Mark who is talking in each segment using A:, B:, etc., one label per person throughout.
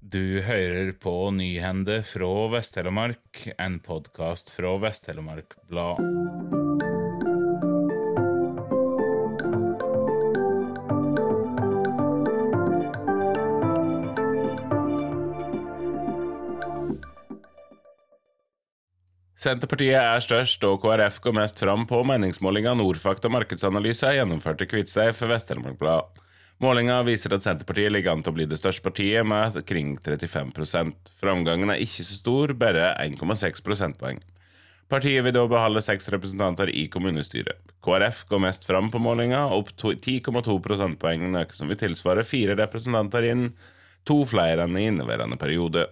A: Du hører på Nyhende fra Vest-Telemark, en podkast fra Vest-Telemark Blad. Senterpartiet er størst, og KrF går mest fram på meningsmålinga Nordfakta markedsanalyse gjennomførte Kviteseid for Vest-Telemark Blad. Målinga viser at Senterpartiet ligger an til å bli det største partiet, med kring 35% Framgangen er ikke så stor, bare 1,6 prosentpoeng. Partiet vil da beholde seks representanter i kommunestyret. KrF går mest fram på målinga, opp 10,2 prosentpoeng, noe som vil tilsvare fire representanter inn, to flere enn i inneværende periode.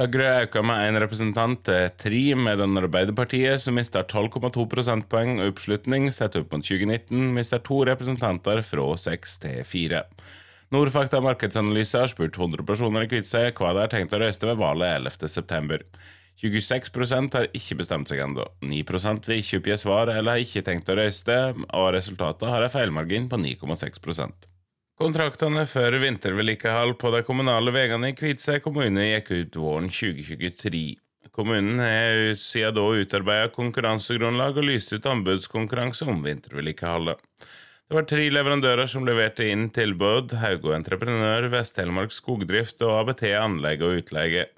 A: Høyre øker med én representant til tre, medan Arbeiderpartiet, som mister 12,2 prosentpoeng og oppslutning sett opp mot 2019, mister to representanter fra seks til fire. Nordfakta markedsanalyse har spurt 100 personer i Kviteseid hva de har tenkt å røyste ved valget 11.9. 26% har ikke bestemt seg ennå. 9 vil ikke oppgi svar eller har ikke tenkt å røyste, og resultatet har en feilmargin på 9,6 Kontraktene for vintervedlikehold på de kommunale veiene i Kviteseid kommune gikk ut våren 2023. Kommunen har siden da utarbeidet konkurransegrunnlag og lyst ut anbudskonkurranse om vintervedlikeholdet. Det var tre leverandører som leverte inn tilbud, Haugo Entreprenør, Vest-Telemark Skogdrift og ABT Anlegg og Utleie.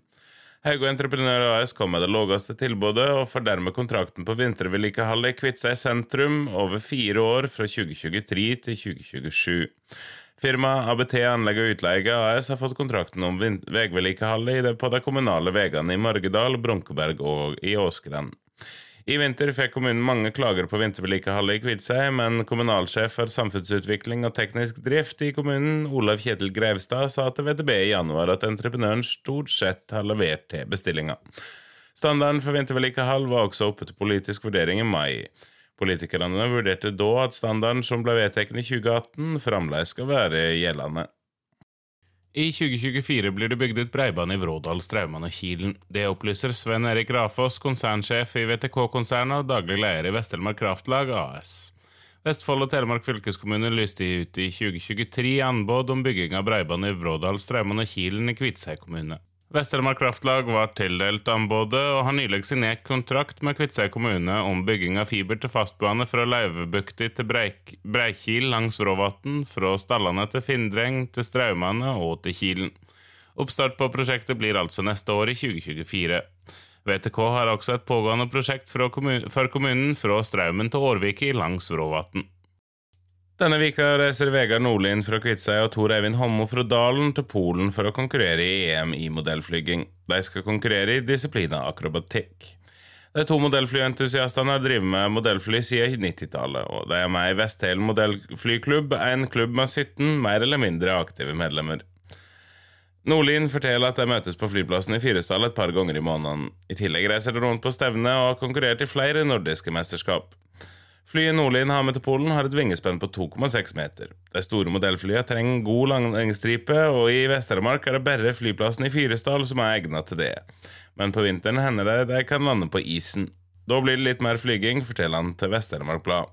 A: Haugo Entreprenør AS kom med det laveste tilbudet, og får dermed kontrakten på vintervedlikeholdet i Kviteseid sentrum over fire år, fra 2023 til 2027. Firmaet ABT Anlegg og Utleie AS har fått kontrakten om veivedlikeholdet på de kommunale veiene i Margedal, Brunkeberg og i Åsgren. I vinter fikk kommunen mange klager på vintervedlikeholdet i Kviteseid, men kommunalsjef for samfunnsutvikling og teknisk drift i kommunen, Olav Kjetil Greivstad, sa til VTB i januar at entreprenøren stort sett har levert til bestillinga. Standarden for vintervedlikehold var også oppe til politisk vurdering i mai. Politikerne vurderte da at standarden som ble vedtatt i 2018, fremdeles skal være gjeldende. I 2024 blir det bygd ut breiband i Vrådal, Strauman og Kilen. Det opplyser Sven Erik Rafoss, konsernsjef i VTK-konsernet og daglig leder i Vest-Telemark Kraftlag AS. Vestfold og Telemark fylkeskommune lyste ut i 2023 anbud om bygging av breiband i Vrådal, Strauman og Kilen i Kviteseid kommune. Vest-Telemark Kraftlag var tildelt anbudet og har nylig signert kontrakt med Kviteseid kommune om bygging av fiber til fastbane fra Leivebukti til Breik Breikil langs Vråvatn, fra Stallane til Findreng til Straumane og til Kilen. Oppstart på prosjektet blir altså neste år, i 2024. VTK har også et pågående prosjekt for kommunen fra Straumen til Årvike langs Vråvatn. Denne vika reiser Vegard Nordlien fra Kviteseid og Tor Eivind Hommo fra Dalen til Polen for å konkurrere i EM i modellflyging. De skal konkurrere i disiplina akrobatikk. De to modellflyentusiastene har drevet med modellfly siden 90-tallet, og de er med i Vesthelen modellflyklubb, en klubb med 17 mer eller mindre aktive medlemmer. Nordlien forteller at de møtes på flyplassen i Fyresdal et par ganger i måneden. I tillegg reiser de rundt på stevne og har konkurrert i flere nordiske mesterskap. Flyet Nordlien har til Polen, har et vingespenn på 2,6 meter. De store modellflyene trenger god langstripe, og i Vest-Telemark er det bare flyplassen i Fyresdal som er egnet til det. Men på vinteren hender det de kan lande på isen. Da blir det litt mer flyging, forteller han til Vest-Telemark Blad.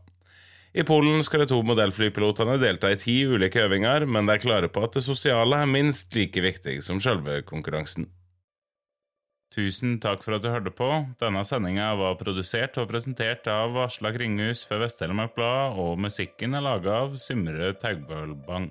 A: I Polen skal de to modellflypilotene delta i ti ulike øvinger, men de er klare på at det sosiale er minst like viktig som selve konkurransen. Tusen takk for at du hørte på. Denne sendinga var produsert og presentert av Asla Kringhus for Vest-Telemark Blad, og musikken er laga av Symre Taugbølbang.